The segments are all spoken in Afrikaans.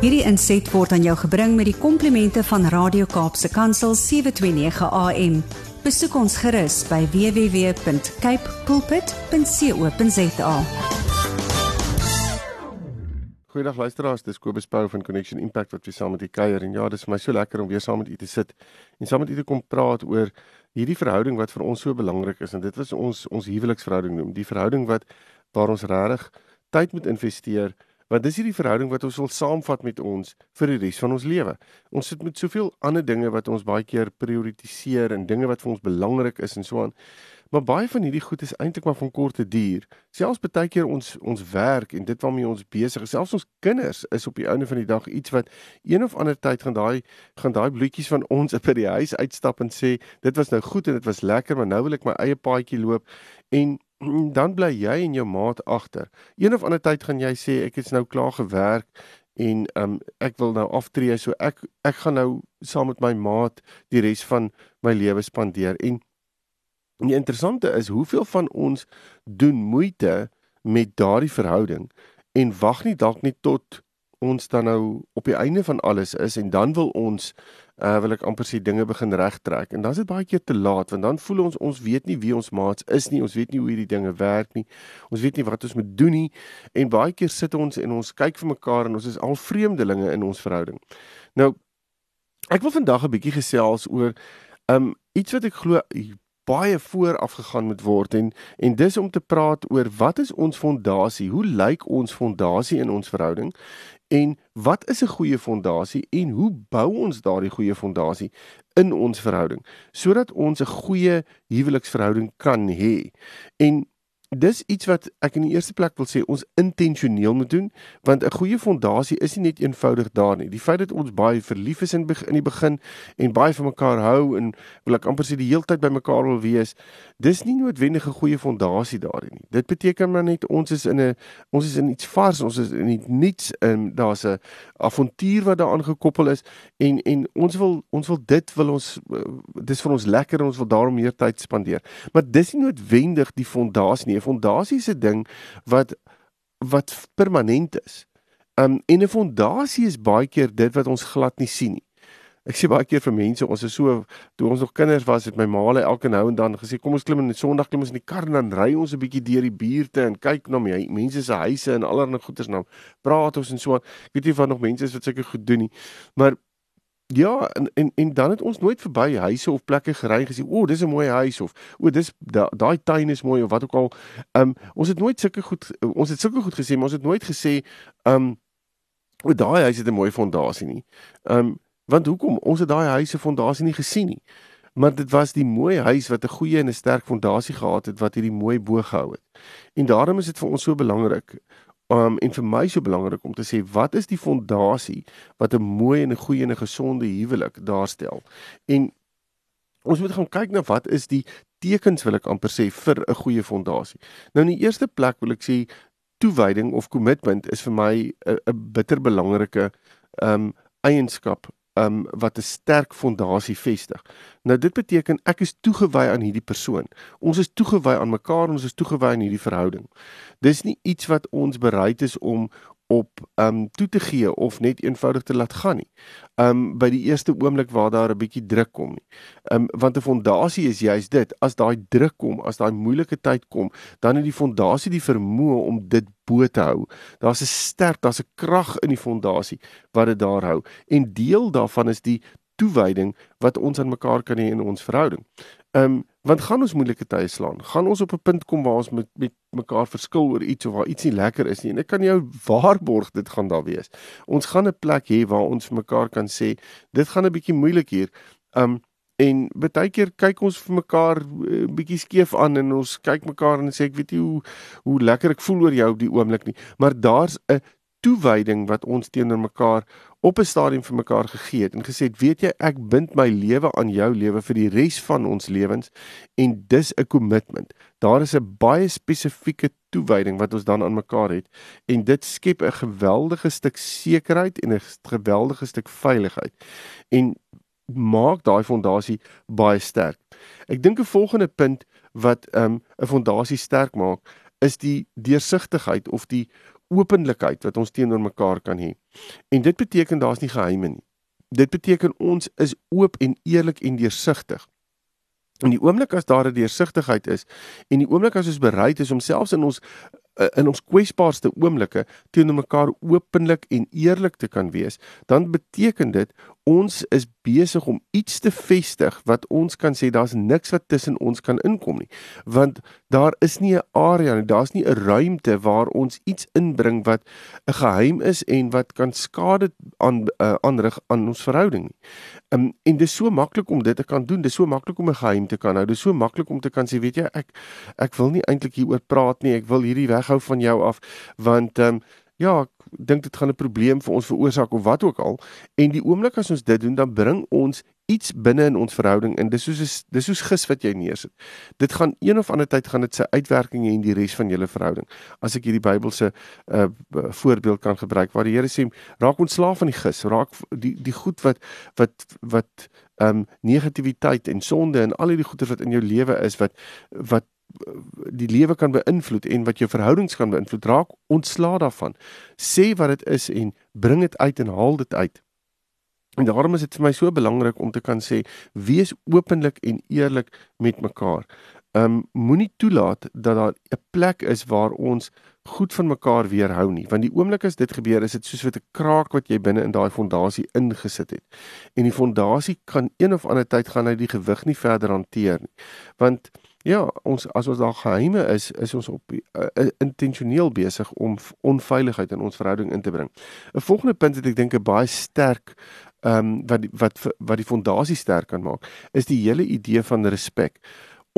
Hierdie inset word aan jou gebring met die komplimente van Radio Kaapse Kansel 729 AM. Besoek ons gerus by www.cape pulpit.co.za. Goeiedag luisteraars, dis Kobus Pau van Connection Impact wat weer saam met u kuier en ja, dis vir my so lekker om weer saam met u te sit en saam met u te kom praat oor hierdie verhouding wat vir ons so belangrik is en dit is ons ons huweliksverhouding noem, die verhouding wat waar ons regtig tyd moet investeer want dis hierdie verhouding wat ons wil saamvat met ons vir die res van ons lewe. Ons sit met soveel ander dinge wat ons baie keer prioritiseer en dinge wat vir ons belangrik is en so aan. Maar baie van hierdie goed is eintlik maar van korte duur. Selfs baie keer ons ons werk en dit waarmee ons besig is, selfs ons kinders is op die einde van die dag iets wat een of ander tyd gaan daai gaan daai bloetjies van ons by die huis uitstap en sê dit was nou goed en dit was lekker, maar nou wil ek my eie paadjie loop en dan bly jy en jou maat agter. Een of ander tyd gaan jy sê ek het nou klaar gewerk en um, ek wil nou aftree so ek ek gaan nou saam met my maat die res van my lewe spandeer en die interessante is hoeveel van ons doen moeite met daardie verhouding en wag nie dalk net tot ons dan nou op die einde van alles is en dan wil ons uh wil ek amper sê dinge begin regtrek en dan is dit baie keer te laat want dan voel ons ons weet nie wie ons maats is nie ons weet nie hoe hierdie dinge werk nie ons weet nie wat ons moet doen nie en baie keer sit ons en ons kyk vir mekaar en ons is al vreemdelinge in ons verhouding nou ek wil vandag 'n bietjie gesels oor um iets wat ek glo baie vooraf gegaan moet word en en dis om te praat oor wat is ons fondasie? Hoe lyk ons fondasie in ons verhouding? En wat is 'n goeie fondasie en hoe bou ons daardie goeie fondasie in ons verhouding sodat ons 'n goeie huweliksverhouding kan hê? En dis iets wat ek in die eerste plek wil sê ons intentioneel moet doen want 'n goeie fondasie is nie net eenvoudig daar nie. Die feit dat ons baie verlief is in in die begin en baie van mekaar hou en wil ek amper sê die hele tyd by mekaar wil wees, dis nie noodwendig 'n goeie fondasie daar nie. Dit beteken maar net ons is in 'n ons is in iets vars, ons is in niets in daar's 'n avontuur wat daaraan gekoppel is en en ons wil ons wil dit wil ons dis vir ons lekker en ons wil daarom meer tyd spandeer. Maar dis nie noodwendig die fondasie nie. 'n fondasie is 'n ding wat wat permanent is. Um en 'n fondasie is baie keer dit wat ons glad nie sien nie. Ek sê baie keer vir mense, ons is so toe ons nog kinders was, het my ma hulle elke nou en dan gesê kom ons klim in die Sondag klim ons in die kar en dan ry ons 'n bietjie deur die buurte en kyk na my mense se huise en allerlei goeders nou. Praat ons en so. Ek weet nie van nog mense is wat sulke goed doen nie. Maar Ja, en en en dan het ons nooit verby huise of plekke gery gesien. O, dis 'n mooi huis of o, dis daai da, tuin is mooi of wat ook al. Ehm um, ons het nooit sulke goed ons het sulke goed gesê, maar ons het nooit gesê ehm um, o, daai huis het 'n mooi fondasie nie. Ehm um, want hoekom? Ons het daai huis se fondasie nie gesien nie. Maar dit was die mooi huis wat 'n goeie en 'n sterk fondasie gehad het wat hierdie mooi bo gehou het. En daarom is dit vir ons so belangrik Um en vir my so belangrik om te sê wat is die fondasie wat 'n mooi en 'n goeie en 'n gesonde huwelik daarstel. En ons moet gaan kyk na wat is die tekens wil ek amper sê vir 'n goeie fondasie. Nou in die eerste plek wil ek sê toewyding of kommitment is vir my 'n bitter belangrike um eienskap um wat 'n sterk fondasie vestig. Nou dit beteken ek is toegewy aan hierdie persoon. Ons is toegewy aan mekaar, ons is toegewy aan hierdie verhouding. Dis nie iets wat ons bereid is om op um toe te gee of net eenvoudig te laat gaan nie. Um by die eerste oomblik waar daar 'n bietjie druk kom nie. Um want 'n fondasie is juist dit. As daai druk kom, as daai moeilike tyd kom, dan het die fondasie die vermoë om dit bo te hou. Daar's 'n sterk, daar's 'n krag in die fondasie wat dit daar hou. En deel daarvan is die toewyding wat ons aan mekaar kan hê in ons verhouding. Um want gaan ons moeilike tye slaan. Gaan ons op 'n punt kom waar ons met met mekaar verskil oor iets of waar iets nie lekker is nie. En ek kan jou waarborg dit gaan daar wees. Ons gaan 'n plek hê waar ons vir mekaar kan sê dit gaan 'n bietjie moeilik hier. Um en baie keer kyk ons vir mekaar 'n uh, eh, bietjie skeef aan en ons kyk mekaar en sê ek weet nie hoe hoe lekker ek voel oor jou op die oomblik nie. Maar daar's 'n toewyding wat ons teenoor mekaar op 'n stadium vir mekaar gegee het en gesê het weet jy ek bind my lewe aan jou lewe vir die res van ons lewens en dis 'n kommitment. Daar is 'n baie spesifieke toewyding wat ons dan aan mekaar het en dit skep 'n geweldige stuk sekerheid en 'n geweldige stuk veiligheid en maak daai fondasie baie sterk. Ek dink 'n volgende punt wat 'n um, fondasie sterk maak is die deursigtigheid of die openlikheid wat ons teenoor mekaar kan hê. En dit beteken daar's nie geheime nie. Dit beteken ons is oop en eerlik en deursigtig. In die oomblik as daar 'n deursigtigheid is en die oomblik as ons bereid is om selfs in ons Eh, in ons kwesbaarste oomblikke teenoor mekaar openlik en eerlik te kan wees, dan beteken dit ons is besig om iets te vestig wat ons kan sê daar's niks wat tussen ons kan inkom nie. Want daar is nie 'n area nie, daar's nie 'n ruimte waar ons iets inbring wat 'n geheim is en wat kan skade aan uh, aanrig aan ons verhouding nie. Um, en dit is so maklik om dit te kan doen. Dit is so maklik om 'n geheim te kan hou. Dit is so maklik om te kan sê, weet jy, ek ek wil nie eintlik hieroor praat nie. Ek wil hierdie weghou van jou af want um, ja, ek dink dit gaan 'n probleem vir ons veroorsaak of wat ook al. En die oomblik as ons dit doen, dan bring ons iets binne in ons verhouding en dis soos dis soos gis wat jy neersit. Dit gaan een of ander tyd gaan dit sy uitwerking hê in die res van julle verhouding. As ek hierdie Bybelse uh voorbeeld kan gebruik waar die Here sê raak ontslaaf van die gis, raak die die goed wat wat wat ehm um, negatiwiteit en sonde en al hierdie goeie wat in jou lewe is wat wat die lewe kan beïnvloed en wat jou verhoudings kan beïnvloed raak ontslaa daarvan. Sê wat dit is en bring dit uit en haal dit uit. En daarom is dit vir my so belangrik om te kan sê wees openlik en eerlik met mekaar. Um moenie toelaat dat daar 'n plek is waar ons goed van mekaar weerhou nie. Want die oomblik as dit gebeur is dit soos wat 'n kraak wat jy binne in daai fondasie ingesit het. En die fondasie kan een of ander tyd gaan hy die gewig nie verder hanteer nie. Want Ja, ons as ons daar geheime is, is ons op uh, intentioneel besig om onveiligheid in ons verhouding in te bring. 'n Volgende punt wat ek dink 'n baie sterk ehm um, wat wat wat die fondasie sterk kan maak, is die hele idee van respek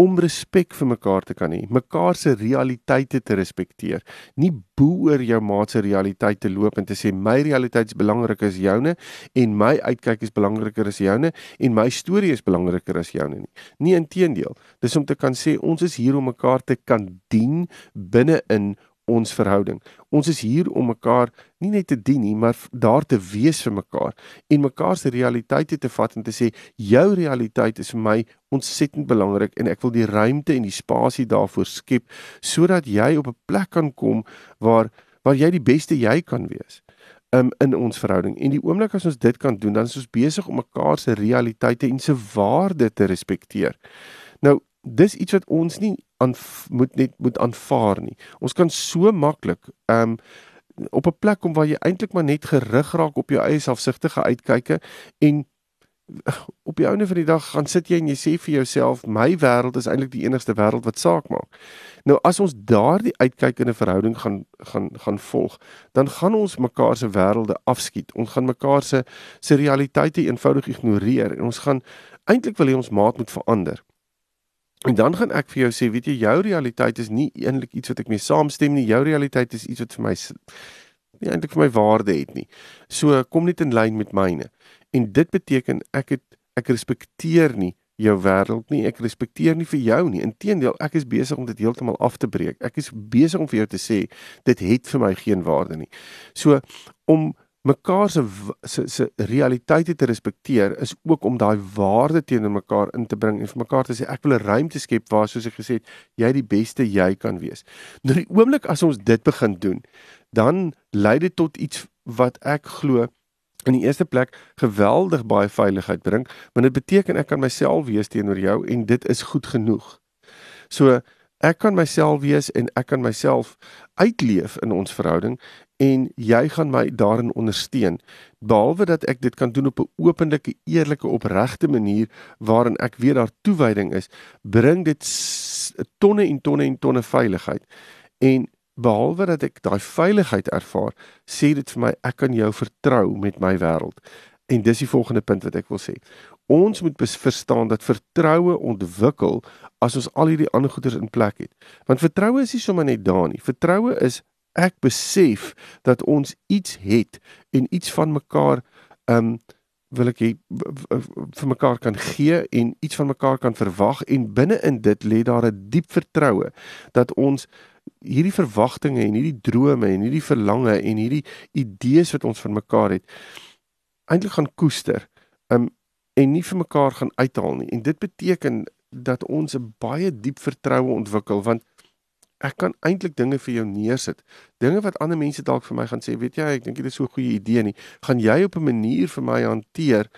om respek vir mekaar te kan hê, mekaar se realiteite te respekteer. Nie bo oor jou maat se realiteit te loop en te sê my realiteit is belangriker as joune en my uitkyk is belangriker as joune en my storie is belangriker as joune nie. Nie inteendeel. Dis om te kan sê ons is hier om mekaar te kan dien binne in ons verhouding. Ons is hier om mekaar nie net te dien nie, maar daar te wees vir mekaar en mekaar se realiteite te vat en te sê jou realiteit is vir my ontsettend belangrik en ek wil die ruimte en die spasie daarvoor skep sodat jy op 'n plek kan kom waar waar jy die beste jy kan wees um, in ons verhouding. En die oomblik as ons dit kan doen, dan is ons besig om mekaar se realiteite en se waarde te respekteer. Dis iets wat ons nie aan moet net moet aanvaar nie. Ons kan so maklik ehm um, op 'n plek kom waar jy eintlik maar net gerig raak op jou eie selfsugtige uitkyke en op die einde van die dag gaan sit jy en jy sê vir jouself my wêreld is eintlik die enigste wêreld wat saak maak. Nou as ons daardie uitkyk in 'n verhouding gaan gaan gaan volg, dan gaan ons mekaar se wêrelde afskiet. Ons gaan mekaar se se realiteite eenvoudig ignoreer en ons gaan eintlik wil hê ons maat moet verander. En dan gaan ek vir jou sê, weet jy, jou realiteit is nie eintlik iets wat ek mee saamstem nie. Jou realiteit is iets wat vir my nie eintlik vir my waarde het nie. So kom net in lyn met myne. En dit beteken ek het ek respekteer nie jou wêreld nie. Ek respekteer nie vir jou nie. Inteendeel, ek is besig om dit heeltemal af te breek. Ek is besig om vir jou te sê dit het vir my geen waarde nie. So om mekaar se se se realiteite te respekteer is ook om daai waarde teenoor mekaar in te bring en vir mekaar te sê ek wil 'n ruimte skep waar soos ek gesê het jy die beste jy kan wees. Nou die oomblik as ons dit begin doen, dan lei dit tot iets wat ek glo in die eerste plek geweldig baie veiligheid bring, want dit beteken ek kan myself wees teenoor jou en dit is goed genoeg. So ek kan myself wees en ek kan myself uitleef in ons verhouding en jy gaan my daarin ondersteun behalwe dat ek dit kan doen op 'n openlike, eerlike, opregte manier waarin ek weer daar toewyding is, bring dit tonne en tonne en tonne veiligheid. En behalwe dat ek daai veiligheid ervaar, sê dit vir my ek kan jou vertrou met my wêreld. En dis die volgende punt wat ek wil sê. Ons moet verstaan dat vertroue ontwikkel as ons al hierdie ander goeders in plek het. Want vertroue is nie sommer net daar nie. Vertroue is ek besef dat ons iets het en iets van mekaar um wil ek hê vir mekaar kan gee en iets van mekaar kan verwag en binne in dit lê daar 'n diep vertroue dat ons hierdie verwagtinge en hierdie drome en hierdie verlange en hierdie idees wat ons van mekaar het eintlik gaan koester um en nie vir mekaar gaan uithaal nie. En dit beteken dat ons 'n baie diep vertroue ontwikkel want Ek kan eintlik dinge vir jou neersit. Dinge wat ander mense dalk vir my gaan sê, weet jy, ek dink dit is so 'n goeie idee nie. Gaan jy op 'n manier vir my hanteer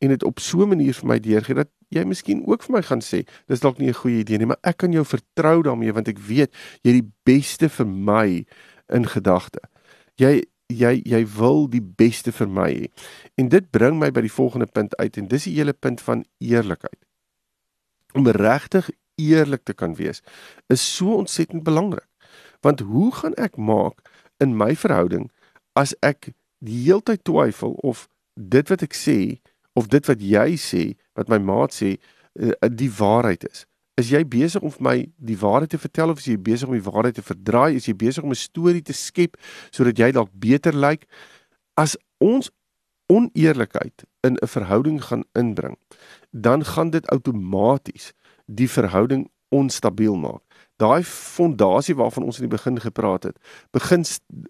en dit op so 'n manier vir my deurgee dat jy miskien ook vir my gaan sê, dis dalk nie 'n goeie idee nie, maar ek kan jou vertrou daarmee want ek weet jy het die beste vir my in gedagte. Jy jy jy wil die beste vir my hê. En dit bring my by die volgende punt uit en dis die hele punt van eerlikheid. Om regtig eerlik te kan wees is so ontsettend belangrik. Want hoe gaan ek maak in my verhouding as ek die heeltyd twyfel of dit wat ek sê of dit wat jy sê, wat my maat sê, eh, die waarheid is? Is jy besig om my die waarheid te vertel of is jy besig om die waarheid te verdraai? Is jy besig om 'n storie te skep sodat jy dalk beter lyk? As ons oneerlikheid in 'n verhouding gaan inbring, dan gaan dit outomaties die verhouding onstabiel maak. Daai fondasie waarvan ons in die begin gepraat het, begin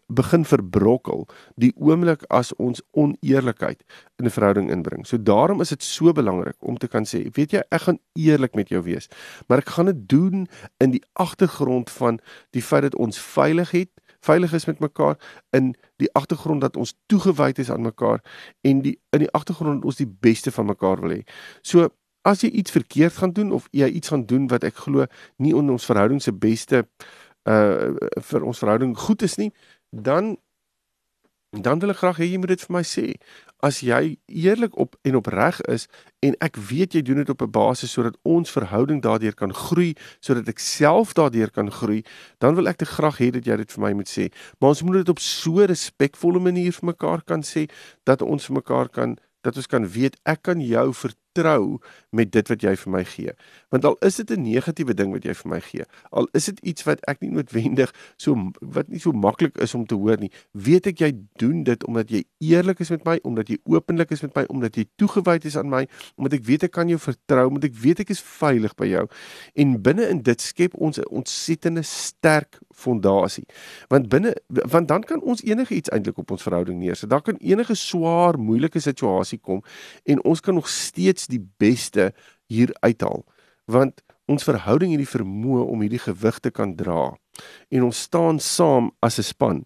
begin verbrokkel die oomblik as ons oneerlikheid in 'n verhouding inbring. So daarom is dit so belangrik om te kan sê, weet jy, ek gaan eerlik met jou wees, maar ek gaan dit doen in die agtergrond van die feit dat ons veilig het, veilig is met mekaar in die agtergrond dat ons toegewyd is aan mekaar en die in die agtergrond ons die beste van mekaar wil hê. So as jy iets verkeerd gaan doen of jy iets gaan doen wat ek glo nie in ons verhouding se beste uh vir ons verhouding goed is nie, dan dan wil ek graag hê jy moet dit vir my sê. As jy eerlik op en opreg is en ek weet jy doen dit op 'n basis sodat ons verhouding daardeur kan groei, sodat ek self daardeur kan groei, dan wil ek te graag hê dat jy dit vir my moet sê. Maar ons moet dit op so 'n respekvolle manier vir mekaar kan sê dat ons vir mekaar kan dat ons kan weet ek kan jou vertrou met dit wat jy vir my gee. Want al is dit 'n negatiewe ding wat jy vir my gee, al is dit iets wat ek nie noodwendig so wat nie so maklik is om te hoor nie, weet ek jy doen dit omdat jy eerlik is met my, omdat jy openlik is met my, omdat jy toegewyd is aan my, omdat ek weet ek kan jou vertrou, omdat ek weet ek is veilig by jou. En binne in dit skep ons 'n ontsettende sterk fondasie. Want binne want dan kan ons enige iets eintlik op ons verhouding neersit. Daar kan enige swaar, moeilike situasie kom en ons kan nog steeds die beste hier uithaal. Want ons verhouding het die vermoë om hierdie gewig te kan dra en ons staan saam as 'n span.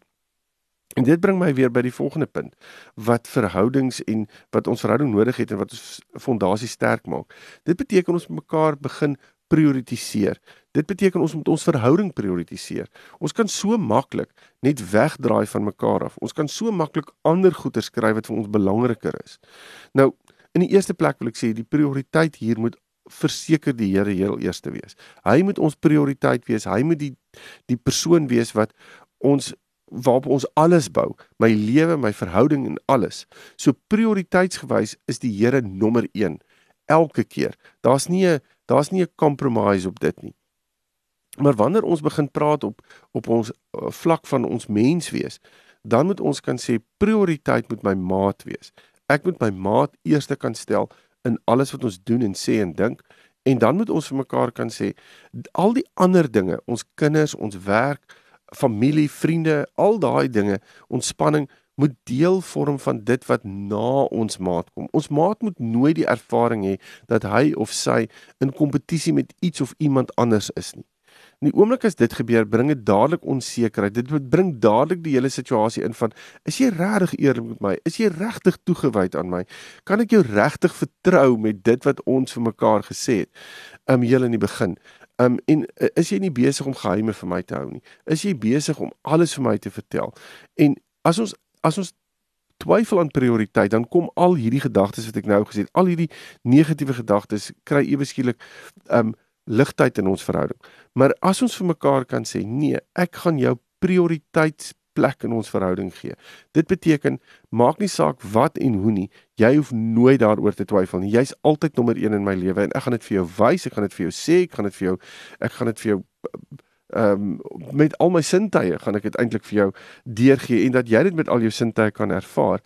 En dit bring my weer by die volgende punt wat verhoudings en wat ons verhouding nodig het en wat ons fondasie sterk maak. Dit beteken ons mekaar begin prioritiseer. Dit beteken ons moet ons verhouding prioritiseer. Ons kan so maklik net wegdraai van mekaar af. Ons kan so maklik ander goeie skryf wat vir ons belangriker is. Nou, in die eerste plek wil ek sê die prioriteit hier moet verseker die Here heel eerste wees. Hy moet ons prioriteit wees. Hy moet die die persoon wees wat ons waarop ons alles bou, my lewe, my verhouding en alles. So prioriteitsgewys is die Here nommer 1 elke keer. Daar's nie 'n daar's nie 'n compromise op dit nie. Maar wanneer ons begin praat op op ons uh, vlak van ons mens wees, dan moet ons kan sê prioriteit moet my maat wees. Ek moet my maat eerste kan stel in alles wat ons doen en sê en dink en dan moet ons vir mekaar kan sê al die ander dinge, ons kinders, ons werk, familie, vriende, al daai dinge, ontspanning moet deel vorm van dit wat na ons maat kom. Ons maat moet nooit die ervaring hê dat hy of sy in kompetisie met iets of iemand anders is nie. In die oomblik as dit gebeur, bring dit dadelik onsekerheid. Dit bring dadelik die hele situasie in van is jy regtig eerlik met my? Is jy regtig toegewyd aan my? Kan ek jou regtig vertrou met dit wat ons vir mekaar gesê het? Um heel in die begin. Um en uh, is jy nie besig om geheime vir my te hou nie? Is jy besig om alles vir my te vertel? En as ons as ons twyfel aan prioriteit, dan kom al hierdie gedagtes wat ek nou gesê het, al hierdie negatiewe gedagtes kry ewe skielik um ligtheid in ons verhouding. Maar as ons vir mekaar kan sê, nee, ek gaan jou prioriteitsplek in ons verhouding gee. Dit beteken maak nie saak wat en hoe nie, jy hoef nooit daaroor te twyfel nie. Jy's altyd nommer 1 in my lewe en ek gaan dit vir jou wys, ek gaan dit vir jou sê, ek gaan dit vir jou ek gaan dit vir jou ehm um, met al my sintuie gaan ek dit eintlik vir jou deurgee en dat jy dit met al jou sintuie kan ervaar,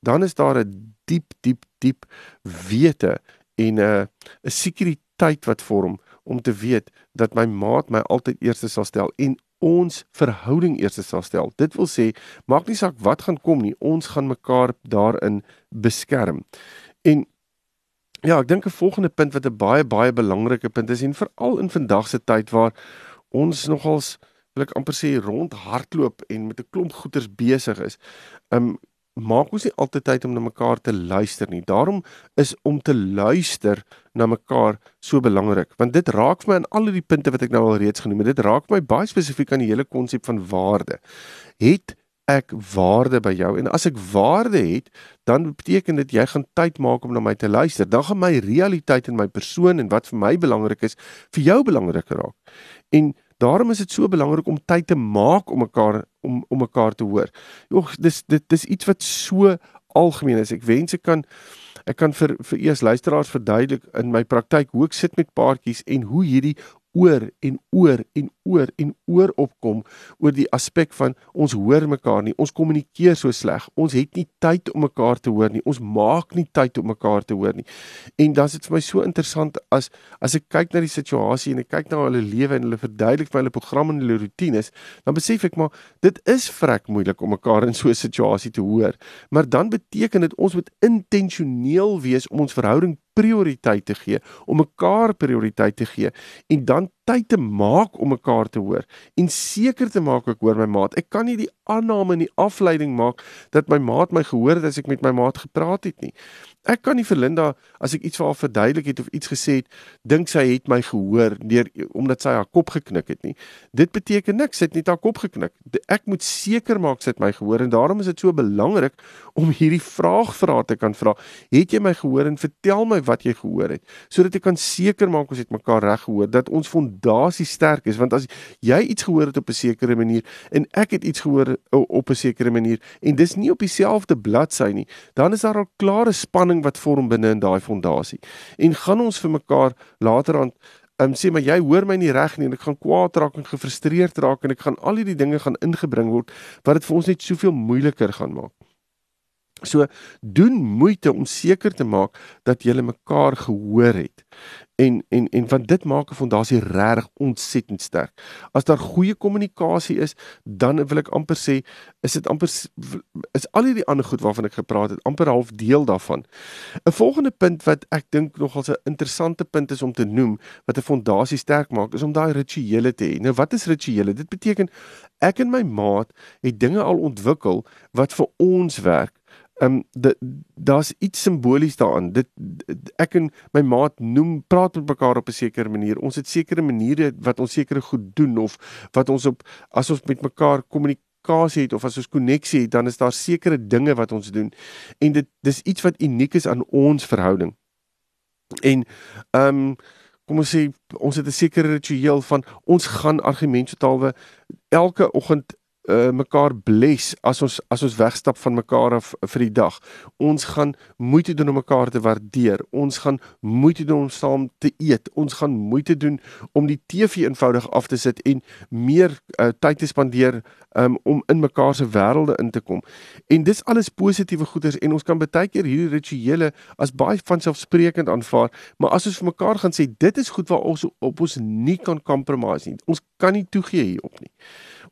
dan is daar 'n diep diep diep wete en 'n uh, 'n sekuriteit wat vorm om te weet dat my maat my altyd eerste sal stel en ons verhouding eerste sal stel. Dit wil sê, maak nie saak wat gaan kom nie, ons gaan mekaar daarin beskerm. En ja, ek dink 'n volgende punt wat 'n baie baie belangrike punt is en veral in vandag se tyd waar ons nogals wil ek amper sê rondhardloop en met 'n klomp goeters besig is. Um maak ons nie altyd tyd om na mekaar te luister nie. Daarom is om te luister na mekaar so belangrik, want dit raak vir my aan al die punte wat ek nou al reeds genoem het. Dit raak my baie spesifiek aan die hele konsep van waarde. Het ek waarde by jou en as ek waarde het, dan beteken dit jy gaan tyd maak om na my te luister. Dan gaan my realiteit en my persoon en wat vir my belangrik is, vir jou belangriker raak. En daarom is dit so belangrik om tyd te maak om mekaar om om mekaar te hoor. Jogg, dis dit dis iets wat so algemeen is. Ek wens ek kan ek kan vir vir eers luisteraars verduidelik in my praktyk hoe ek sit met paartjies en hoe hierdie oor en oor en oor en oor opkom oor die aspek van ons hoor mekaar nie, ons kommunikeer so sleg, ons het nie tyd om mekaar te hoor nie, ons maak nie tyd om mekaar te hoor nie. En dan is dit vir my so interessant as as ek kyk na die situasie en ek kyk na hulle lewe en hulle verduidelik vir hulle programme en hulle roetines, dan besef ek maar dit is vrek moeilik om mekaar in so 'n situasie te hoor. Maar dan beteken dit ons moet intentioneel wees om ons verhouding prioriteit te gee, om mekaar prioriteit te gee en dan tyd te maak om mekaar te hoor en seker te maak ek hoor my maat. Ek kan nie die aanname en die afleiding maak dat my maat my gehoor het as ek met my maat gepraat het nie. Ek kan nie vir Linda as ek iets vir haar verduidelik het of iets gesê het, dink sy het my gehoor deur omdat sy haar kop geknik het nie. Dit beteken niks, sy het net haar kop geknik. Ek moet seker maak sy het my gehoor en daarom is dit so belangrik om hierdie vraag vir haar te kan vra. Het jy my gehoor en vertel my wat jy gehoor het sodat ek kan seker maak ons het mekaar reg gehoor dat ons fondasie sterk is want as jy iets gehoor het op 'n sekere manier en ek het iets gehoor op 'n sekere manier en dis nie op dieselfde bladsy nie, dan is daar al klare spanning spanning wat vorm binne in daai fondasie. En gaan ons vir mekaar later aan um, sê maar jy hoor my nie reg nie en ek gaan kwaad raak en gefrustreerd raak en ek gaan al hierdie dinge gaan ingebring word wat dit vir ons net soveel moeiliker gaan maak. So doen moeite om seker te maak dat jy mekaar gehoor het en en en want dit maak 'n fondasie regtig ontsettend sterk. As daar goeie kommunikasie is, dan wil ek amper sê, is dit amper is al hierdie ander goed waarvan ek gepraat het, amper half deel daarvan. 'n Volgende punt wat ek dink nogal 'n interessante punt is om te noem wat 'n fondasie sterk maak, is om daai rituele te hê. Nou wat is rituele? Dit beteken ek en my maat het dinge al ontwikkel wat vir ons werk Ehm um, daar's iets simbolies daaraan. Dit ek en my maat noem praat met mekaar op 'n sekere manier. Ons het sekere maniere wat ons sekere goed doen of wat ons op as ons met mekaar kommunikasie het of as ons koneksie het, dan is daar sekere dinge wat ons doen. En dit dis iets wat uniek is aan ons verhouding. En ehm um, kom ons sê ons het 'n sekere ritueel van ons gaan argumentstalwe elke oggend uh, mekaar bless as ons as ons wegstap van mekaar af vir die dag. Ons gaan moeite doen om mekaar te waardeer. Ons gaan moeite doen om saam te eet. Ons gaan moeite doen om die TV eenvoudig af te sit en meer uh, tyd te spandeer um, om in mekaar se wêrelde in te kom. En dis alles positiewe goeders en ons kan baie keer hierdie rituele as baie vanselfsprekend aanvaar, maar as ons vir mekaar gaan sê dit is goed waar ons op ons nie kan compromise nie. Ons kan nie toegee hierop nie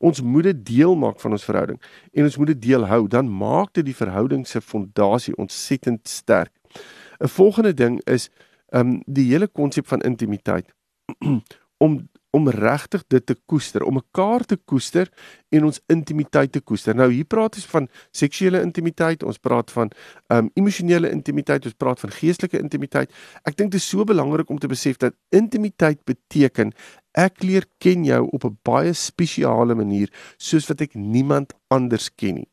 ons moet dit deel maak van ons verhouding en ons moet dit deel hou, dan maak dit die verhouding se fondasie ontsettend sterk. 'n Volgende ding is um die hele konsep van intimiteit. om om regtig dit te koester, om mekaar te koester en ons intimiteit te koester. Nou hier praat ons van seksuele intimiteit, ons praat van um emosionele intimiteit, ons praat van geestelike intimiteit. Ek dink dit is so belangrik om te besef dat intimiteit beteken ek leer ken jou op 'n baie spesiale manier soos wat ek niemand anders ken nie.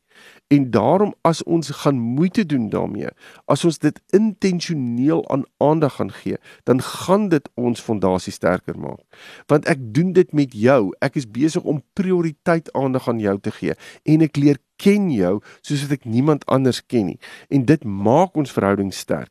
En daarom as ons gaan moeite doen daarmee, as ons dit intentioneel aan aandag gaan gee, dan gaan dit ons fondasie sterker maak. Want ek doen dit met jou. Ek is besig om prioriteit aandag aan jou te gee en ek leer ken jou soos wat ek niemand anders ken nie. En dit maak ons verhouding sterk.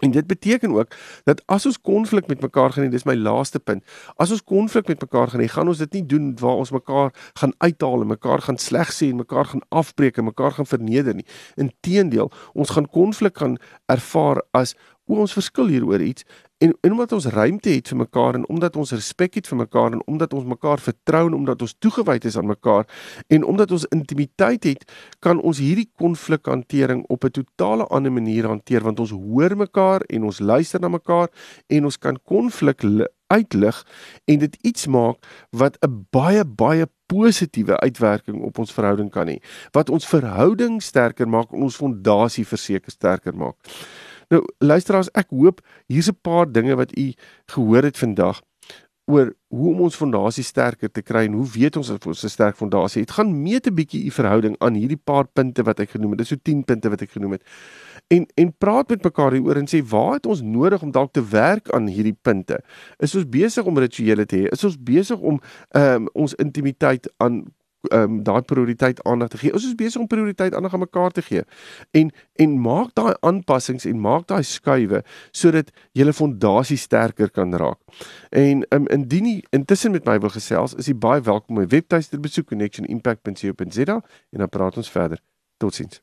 En dit beteken ook dat as ons konflik met mekaar gaan hê, dis my laaste punt. As ons konflik met mekaar gaan hê, gaan ons dit nie doen waar ons mekaar gaan uithaal en mekaar gaan sleg sê en mekaar gaan afbreek en mekaar gaan verneder nie. Inteendeel, ons gaan konflik gaan ervaar as hoe ons verskil hieroor iets en, en omdat ons ruimte het vir mekaar en omdat ons respek het vir mekaar en omdat ons mekaar vertrou en omdat ons toegewyd is aan mekaar en omdat ons intimiteit het, kan ons hierdie konflikhantering op 'n totale ander manier hanteer want ons hoor mekaar en ons luister na mekaar en ons kan konflik uitlig en dit iets maak wat 'n baie baie positiewe uitwerking op ons verhouding kan hê. Wat ons verhouding sterker maak en ons fondasie verseker sterker maak. Nou luisteraars, ek hoop hier's 'n paar dinge wat u gehoor het vandag oor hoe om ons fondasie sterker te kry en hoe weet ons of ons 'n sterk fondasie het. Gaan meet 'n bietjie u verhouding aan hierdie paar punte wat ek genoem het. Dis so 10 punte wat ek genoem het. En en praat met mekaar hieroor en sê waar het ons nodig om dalk te werk aan hierdie punte? Is ons besig om rituele te hê? Is ons besig om ehm um, ons intimiteit aan ehm um, daai prioriteit aandag te gee. Ons is besig om prioriteit aandag aan mekaar te gee. En en maak daai aanpassings en maak daai skuwe sodat julle fondasie sterker kan raak. En um, indien jy intussen met my wil gesels, is jy baie welkom om my webtuiste te besoek connectionimpact.co.za en dan praat ons verder. Totsiens.